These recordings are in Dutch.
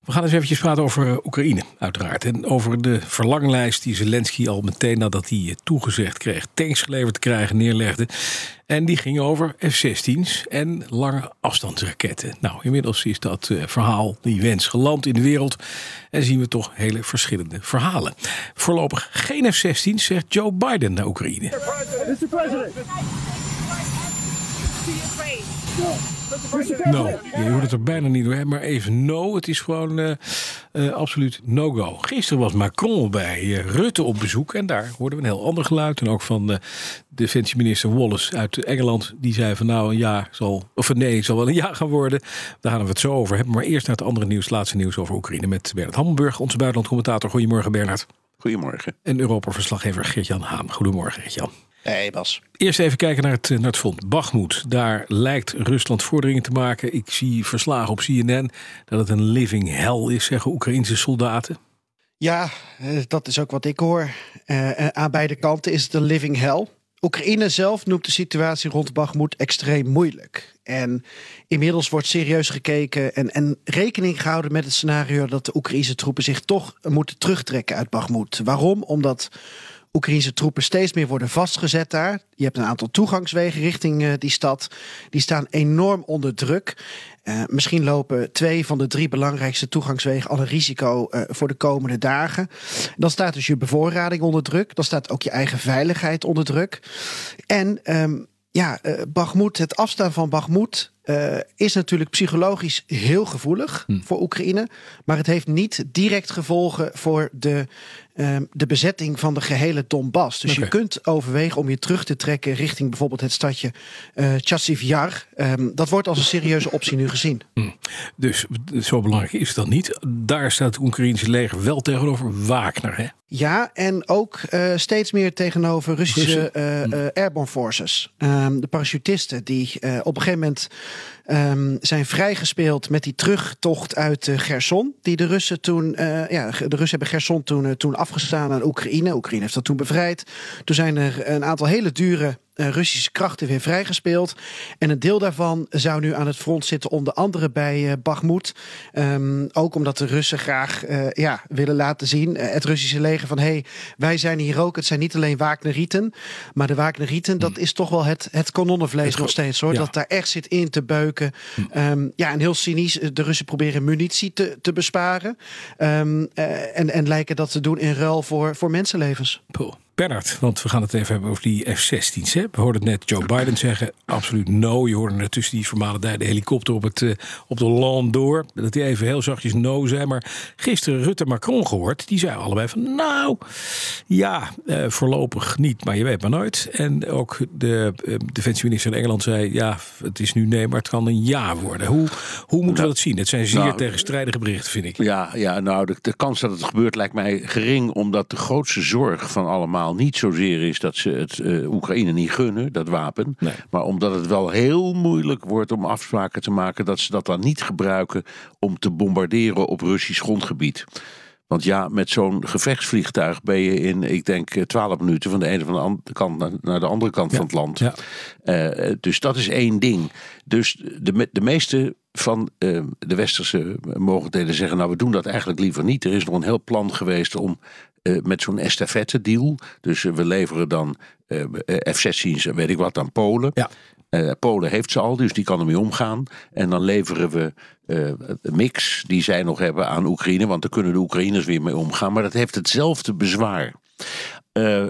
We gaan eens eventjes praten over eh, Oekraïne, uiteraard. En over de verlanglijst die Zelensky al meteen nadat hij eh, toegezegd kreeg... tanks geleverd te krijgen, neerlegde. En die ging over F-16's en lange afstandsraketten. Nou, inmiddels is dat uh, verhaal, die wens, geland in de wereld. En zien we toch hele verschillende verhalen. Voorlopig geen F-16's, zegt Joe Biden naar Oekraïne. Mr. President. No, je hoort het er bijna niet door, maar even no. Het is gewoon uh, uh, absoluut no-go. Gisteren was Macron bij uh, Rutte op bezoek en daar hoorden we een heel ander geluid. En ook van defensieminister Wallace uit Engeland. Die zei van nou een jaar zal, of nee, zal wel een jaar gaan worden. Daar gaan we het zo over hebben. Maar eerst naar het andere nieuws, laatste nieuws over Oekraïne met Bernard Hammelburg, onze buitenlandcommentator. Goedemorgen Bernard. Goedemorgen. En Europa-verslaggever Geert-Jan Haan. Goedemorgen Geert-Jan. Hey Bas. Eerst even kijken naar het, naar het front. Bachmoed. Daar lijkt Rusland vorderingen te maken. Ik zie verslagen op CNN dat het een living hell is, zeggen Oekraïnse soldaten. Ja, dat is ook wat ik hoor. Uh, aan beide kanten is het een living hell. Oekraïne zelf noemt de situatie rond Bachmoed extreem moeilijk. En inmiddels wordt serieus gekeken en, en rekening gehouden met het scenario dat de Oekraïnse troepen zich toch moeten terugtrekken uit Bachmoed. Waarom? Omdat Oekraïnse troepen steeds meer worden vastgezet daar. Je hebt een aantal toegangswegen richting uh, die stad. Die staan enorm onder druk. Uh, misschien lopen twee van de drie belangrijkste toegangswegen al een risico uh, voor de komende dagen. Dan staat dus je bevoorrading onder druk. Dan staat ook je eigen veiligheid onder druk. En um, ja, uh, Bagmoed, het afstaan van Bagmoed uh, is natuurlijk psychologisch heel gevoelig hm. voor Oekraïne. Maar het heeft niet direct gevolgen voor de, uh, de bezetting van de gehele Donbass. Dus okay. je kunt overwegen om je terug te trekken richting bijvoorbeeld het stadje uh, Chassiv Yar. Um, dat wordt als een serieuze optie nu gezien. Hm. Dus zo belangrijk is dan niet. Daar staat het Oekraïnse leger wel tegenover Wagner, hè? Ja, en ook uh, steeds meer tegenover Russische uh, uh, airborne forces. Um, de parachutisten die op een gegeven moment um, zijn vrijgespeeld met die terugtocht uit uh, Gerson. Die de Russen toen, uh, ja, de Russen hebben Gerson toen, uh, toen afgestaan aan Oekraïne. Oekraïne heeft dat toen bevrijd. Toen zijn er een aantal hele dure Russische krachten weer vrijgespeeld. En een deel daarvan zou nu aan het front zitten, onder andere bij uh, Bakhmut. Um, ook omdat de Russen graag uh, ja, willen laten zien, uh, het Russische leger, van hé, hey, wij zijn hier ook. Het zijn niet alleen Wagnerieten, maar de Wagnerieten, dat is toch wel het, het kanonnenvlees het nog steeds hoor. Ja. Dat daar echt zit in te beuken. Um, ja, en heel cynisch, de Russen proberen munitie te, te besparen. Um, en, en lijken dat te doen in ruil voor, voor mensenlevens. Bernard, want we gaan het even hebben over die F-16's. We hoorden net Joe Biden zeggen, absoluut no. Je hoorde net tussen die vermalen de helikopter op, het, uh, op de land door. Dat hij even heel zachtjes no zei. Maar gisteren Rutte Macron gehoord. Die zei allebei van, nou, ja, uh, voorlopig niet, maar je weet maar nooit. En ook de uh, defensieminister in Engeland zei, ja, het is nu nee, maar het kan een ja worden. Hoe, hoe moeten we dat zien? Het zijn zeer nou, tegenstrijdige berichten, vind ik. Ja, ja nou, de, de kans dat het gebeurt lijkt mij gering, omdat de grootste zorg van allemaal niet zozeer is dat ze het uh, Oekraïne niet gunnen, dat wapen. Nee. Maar omdat het wel heel moeilijk wordt om afspraken te maken dat ze dat dan niet gebruiken om te bombarderen op Russisch grondgebied. Want ja, met zo'n gevechtsvliegtuig ben je in, ik denk, twaalf minuten van de ene van de andere kant naar de andere kant ja. van het land. Ja. Uh, dus dat is één ding. Dus de, de meeste van uh, de westerse mogelijkheden zeggen, nou we doen dat eigenlijk liever niet. Er is nog een heel plan geweest om uh, met zo'n estafette deal, dus we leveren dan F-16's, weet ik wat, aan Polen. Ja. Uh, Polen heeft ze al, dus die kan ermee omgaan. En dan leveren we uh, mix die zij nog hebben aan Oekraïne, want daar kunnen de Oekraïners weer mee omgaan. Maar dat heeft hetzelfde bezwaar. Uh,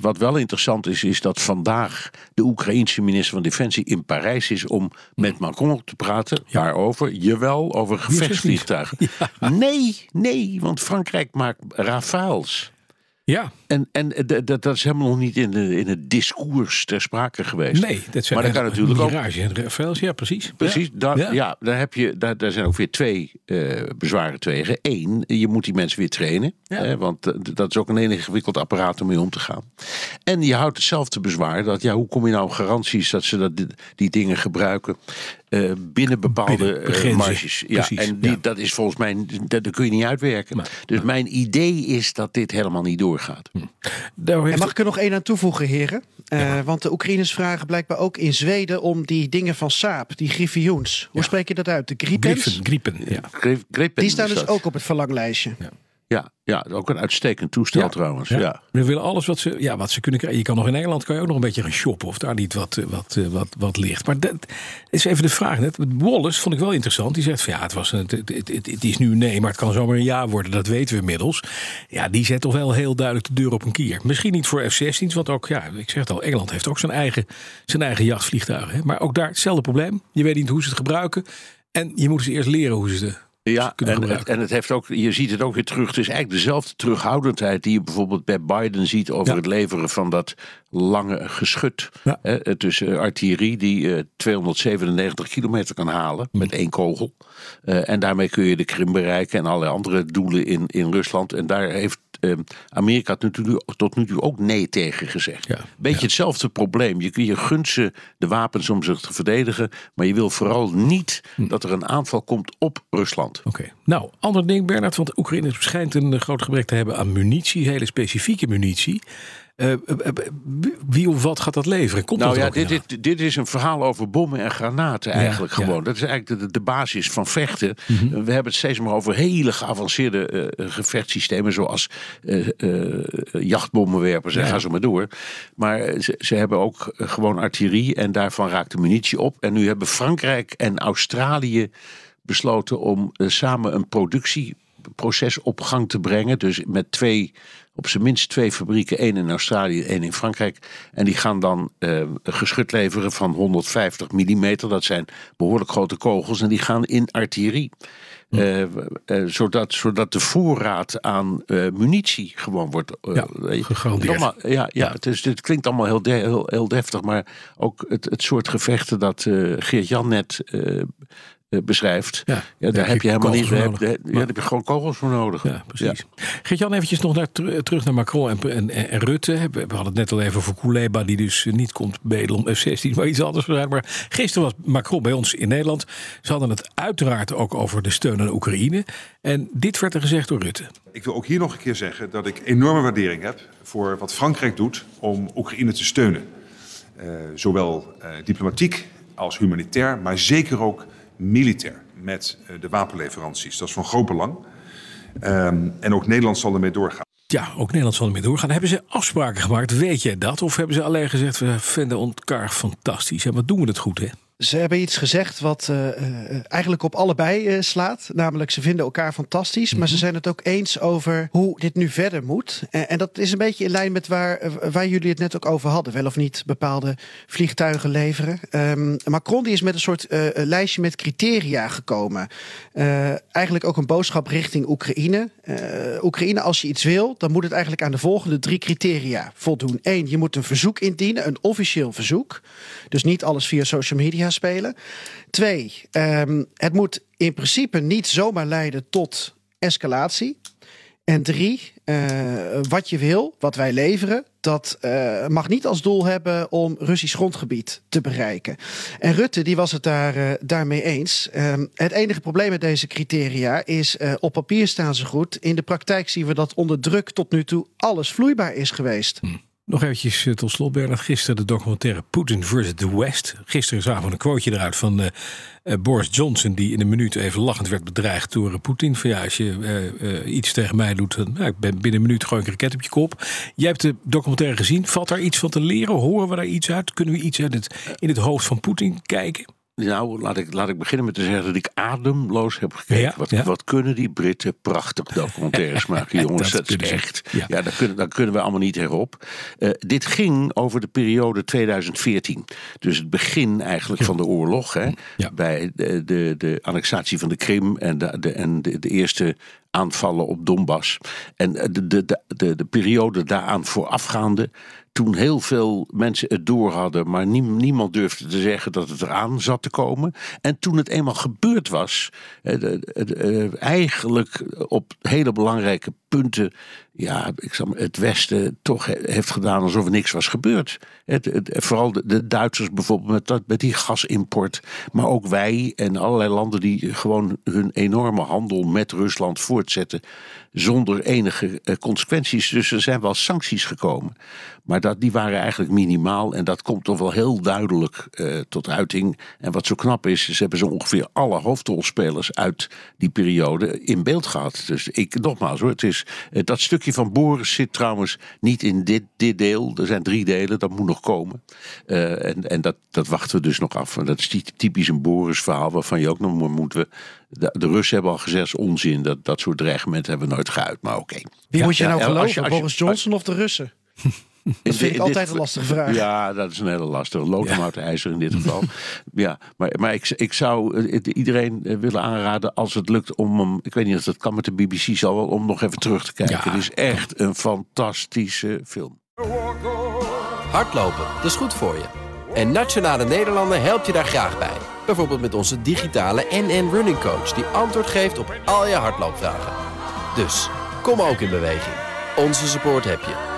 wat wel interessant is, is dat vandaag de Oekraïense minister van Defensie in Parijs is om met Macron te praten. Ja. Waarover? Jawel, over gevechtsvliegtuigen. Ja. Nee, nee, want Frankrijk maakt Rafales. Ja. En, en dat, dat is helemaal nog niet in, de, in het discours ter sprake geweest. Nee, dat zijn maar dat kan natuurlijk ook. En Rafaels, ja precies. Precies, Ja. daar, Ja. ja. daar, heb je, daar, daar zijn ook weer twee eh, bezwaren tegen. Eén, je moet die mensen weer trainen. Ja. Hè, want eh, dat is ook een ingewikkeld apparaat om mee om te gaan. En je houdt hetzelfde bezwaar. Dat, ja, hoe kom je nou garanties dat ze dat, die dingen gebruiken eh, binnen bepaalde Binnen eh, marges. Ja, Precies, en die, ja. dat is volgens mij, dat, dat kun je niet uitwerken. Dus mijn idee is dat dit helemaal niet doorgaat. En mag ik er nog één aan toevoegen, heren? Eh, Want de Oekraïners vragen blijkbaar ook in Zweden om die dingen van Saab, die griffioens. Hoe spreek je dat uit? De Gripens? Gripen, Griepen, ja. Gripen Die staan dus dat. ook op het verlanglijstje. Ja, ja, ook een uitstekend toestel Ja. trouwens. Ja. Ja. We willen alles wat ze, ja, wat ze kunnen krijgen. Je kan nog in Nederland kan je ook nog een beetje gaan shoppen of daar niet wat, eh, wat, eh, wat, wat ligt. Maar dat is even de vraag. Net. Wallace vond ik wel interessant. Die zegt van ja, het, was een, het, het, het, is nu nee, maar het kan zomaar een ja worden. Dat weten we inmiddels. Ja, die zet toch wel heel duidelijk de deur op een kier. Misschien niet voor F-16's, want ook, ja, ik zeg het al, Engeland heeft ook zijn eigen, zijn eigen jachtvliegtuigen. Hè. Maar ook daar hetzelfde probleem. Je weet niet hoe ze het gebruiken. En je moet ze eerst leren hoe ze het Ja, en, gebruiken. en het heeft ook, je ziet het ook weer terug. Het is eigenlijk dezelfde terughoudendheid die je bijvoorbeeld bij Biden ziet over Ja. het leveren van dat lange geschut. Ja. Hè, tussen artillerie die eh, 297 kilometer kan halen Mm. met één kogel. Eh, en daarmee kun je de Krim bereiken en allerlei andere doelen in, in Rusland. En daar heeft eh, Amerika tot nu, toe, tot nu toe ook nee tegen gezegd. Ja. Beetje hetzelfde probleem. Je, je gunt ze de wapens om zich te verdedigen. Maar je wil vooral niet Hm. dat er een aanval komt op Rusland. Oké. Nou, ander ding, Bernard. Want Oekraïne schijnt een eh, groot gebrek te hebben aan munitie. Hele specifieke munitie. Eh, eh, eh, wie of wat gaat dat leveren? Komt Nou dat ja, dit, dit, dit is een verhaal over bommen en granaten eigenlijk ja. gewoon. Dat is eigenlijk de, de basis van vechten. Mhm. We hebben het steeds maar over hele geavanceerde gevechtssystemen... zoals eh, jachtbommenwerpers en ga zo maar door. Maar ze, ze hebben ook gewoon artillerie en daarvan raakt de munitie op. En nu hebben Frankrijk en Australië besloten om samen een productieproces op gang te brengen. Dus met twee, op zijn minst twee fabrieken, één in Australië, één in Frankrijk. En die gaan dan eh, geschut leveren van 150 mm. Dat zijn behoorlijk grote kogels en die gaan in artillerie. Eh, eh, zodat, zodat de voorraad aan munitie gewoon wordt. Ja, gegarandeerd. ja, ja, Ja. Het, is, het klinkt allemaal heel, de- heel, heel deftig, maar ook het, het soort gevechten dat Geert-Jan net beschrijft. Ja, Ja, daar heb je je helemaal niet. Daar voor heb, nodig. daar- ja, daar heb je gewoon kogels voor nodig. Ja, precies. Geert-Jan, eventjes nog naar, ter- terug naar Macron en, en, en Rutte. We hadden het net al even over Kouleba, die dus niet komt bedelen om F-16, maar iets anders. Maar gisteren was Macron bij ons in Nederland. Ze hadden het uiteraard ook over de steun aan Oekraïne. En dit werd er gezegd door Rutte. Ik wil ook hier nog een keer zeggen dat ik enorme waardering heb voor wat Frankrijk doet om Oekraïne te steunen. Eh, zowel eh, diplomatiek als humanitair, maar zeker ook militair met eh, de wapenleveranties. Dat is van groot belang. Ehm, en ook Nederland zal ermee doorgaan. Ja, ook Nederland zal ermee doorgaan. Hebben ze afspraken gemaakt? Weet jij dat? Of hebben ze alleen gezegd, we vinden elkaar fantastisch. En wat doen we het goed, hè? Ze hebben iets gezegd wat eh, eh, eigenlijk op allebei eh, slaat. Namelijk, ze vinden elkaar fantastisch. Maar ze zijn het ook eens over hoe dit nu verder moet. En, en dat is een beetje in lijn met waar, waar jullie het net ook over hadden. Wel of niet bepaalde vliegtuigen leveren. Ehm, Macron die is met een soort lijstje met criteria gekomen. Eigenlijk ook een boodschap richting Oekraïne. Oekraïne, als je iets wil, dan moet het eigenlijk aan de volgende drie criteria voldoen. Eén, je moet een verzoek indienen, een officieel verzoek. Dus niet alles via social media spelen. Twee, ehm, het moet in principe niet zomaar leiden tot escalatie. En drie, eh, wat je wil, wat wij leveren, dat eh, mag niet als doel hebben om Russisch grondgebied te bereiken. En Rutte die was het daar, eh, daarmee eens. Ehm, het enige probleem met deze criteria is, op papier staan ze goed. In de praktijk zien we dat onder druk tot nu toe alles vloeibaar is geweest. Nog eventjes eh, tot slot, Bernard. Gisteren de documentaire Putin versus the West. Gisteren zagen we een quoteje eruit van eh, eh, Boris Johnson... die in een minuut even lachend werd bedreigd door Poetin. Van ja, als je iets tegen mij doet... dan nou, ik ben binnen een minuut ik een raket op je kop. Jij hebt de documentaire gezien. Valt daar iets van te leren? Horen we daar iets uit? Kunnen we iets uit het, in het hoofd van Poetin kijken? Nou, laat ik, laat ik beginnen met te zeggen dat ik ademloos heb gekeken. Ja, wat, ja. wat kunnen die Britten prachtig documentaires maken, jongens. Dat Dat, is echt. Ja. Ja, daar, kunnen, daar kunnen we allemaal niet herop. Eh, dit ging over de periode 2014. Dus het begin eigenlijk van de oorlog. Hè. Bij de, de, de annexatie van de Krim en de, de, en de, de eerste aanvallen op Donbass. En eh, de, de, de, de periode daaraan voorafgaande. Toen heel veel mensen het door hadden, maar nie- niemand durfde te zeggen dat het eraan zat te komen. En toen het eenmaal gebeurd was, eigenlijk op hele belangrijke punten, ja, ik zal het Westen toch he- heeft gedaan alsof er niks was gebeurd. Het, vooral de, de Duitsers bijvoorbeeld met, dat, met die gasimport, maar ook wij en allerlei landen die gewoon hun enorme handel met Rusland voortzetten zonder enige eh, consequenties. Dus er zijn wel sancties gekomen. Maar dat, die waren eigenlijk minimaal. En dat komt toch wel heel duidelijk eh, tot uiting. En wat zo knap is, ze hebben zo ongeveer alle hoofdrolspelers uit die periode in beeld gehad. Dus ik, nogmaals hoor, het is, eh, dat stukje van Boris zit trouwens niet in dit, dit deel. Er zijn drie delen, dat moet nog komen. Eh, en en dat, dat wachten we dus nog af. Dat is ty- typisch een Boris verhaal waarvan je ook nog moeten we. De, de Russen hebben al gezegd, onzin. Dat, dat soort dreigementen hebben we nooit geuit. Maar oké. Wie moet je nou ja, als geloven, je- als je- Boris Johnson of de Russen? Dat vind ik altijd dit- een lastige vraag. Ja, dat is een hele lastige. Loodhout ijzer in dit geval. ja, maar, maar ik, ik zou eh, iedereen eh, willen aanraden als het lukt om hem... Ik weet niet of dat kan met de BBC, zal wel om nog even terug te kijken. Ja. Het is echt een fantastische film. Hardlopen, dat is goed voor je. En Nationale Nederlanden helpt je daar graag bij. Bijvoorbeeld met onze digitale NN Running Coach... die antwoord geeft op al je hardloopvragen. Dus, kom ook in beweging. Onze support heb je.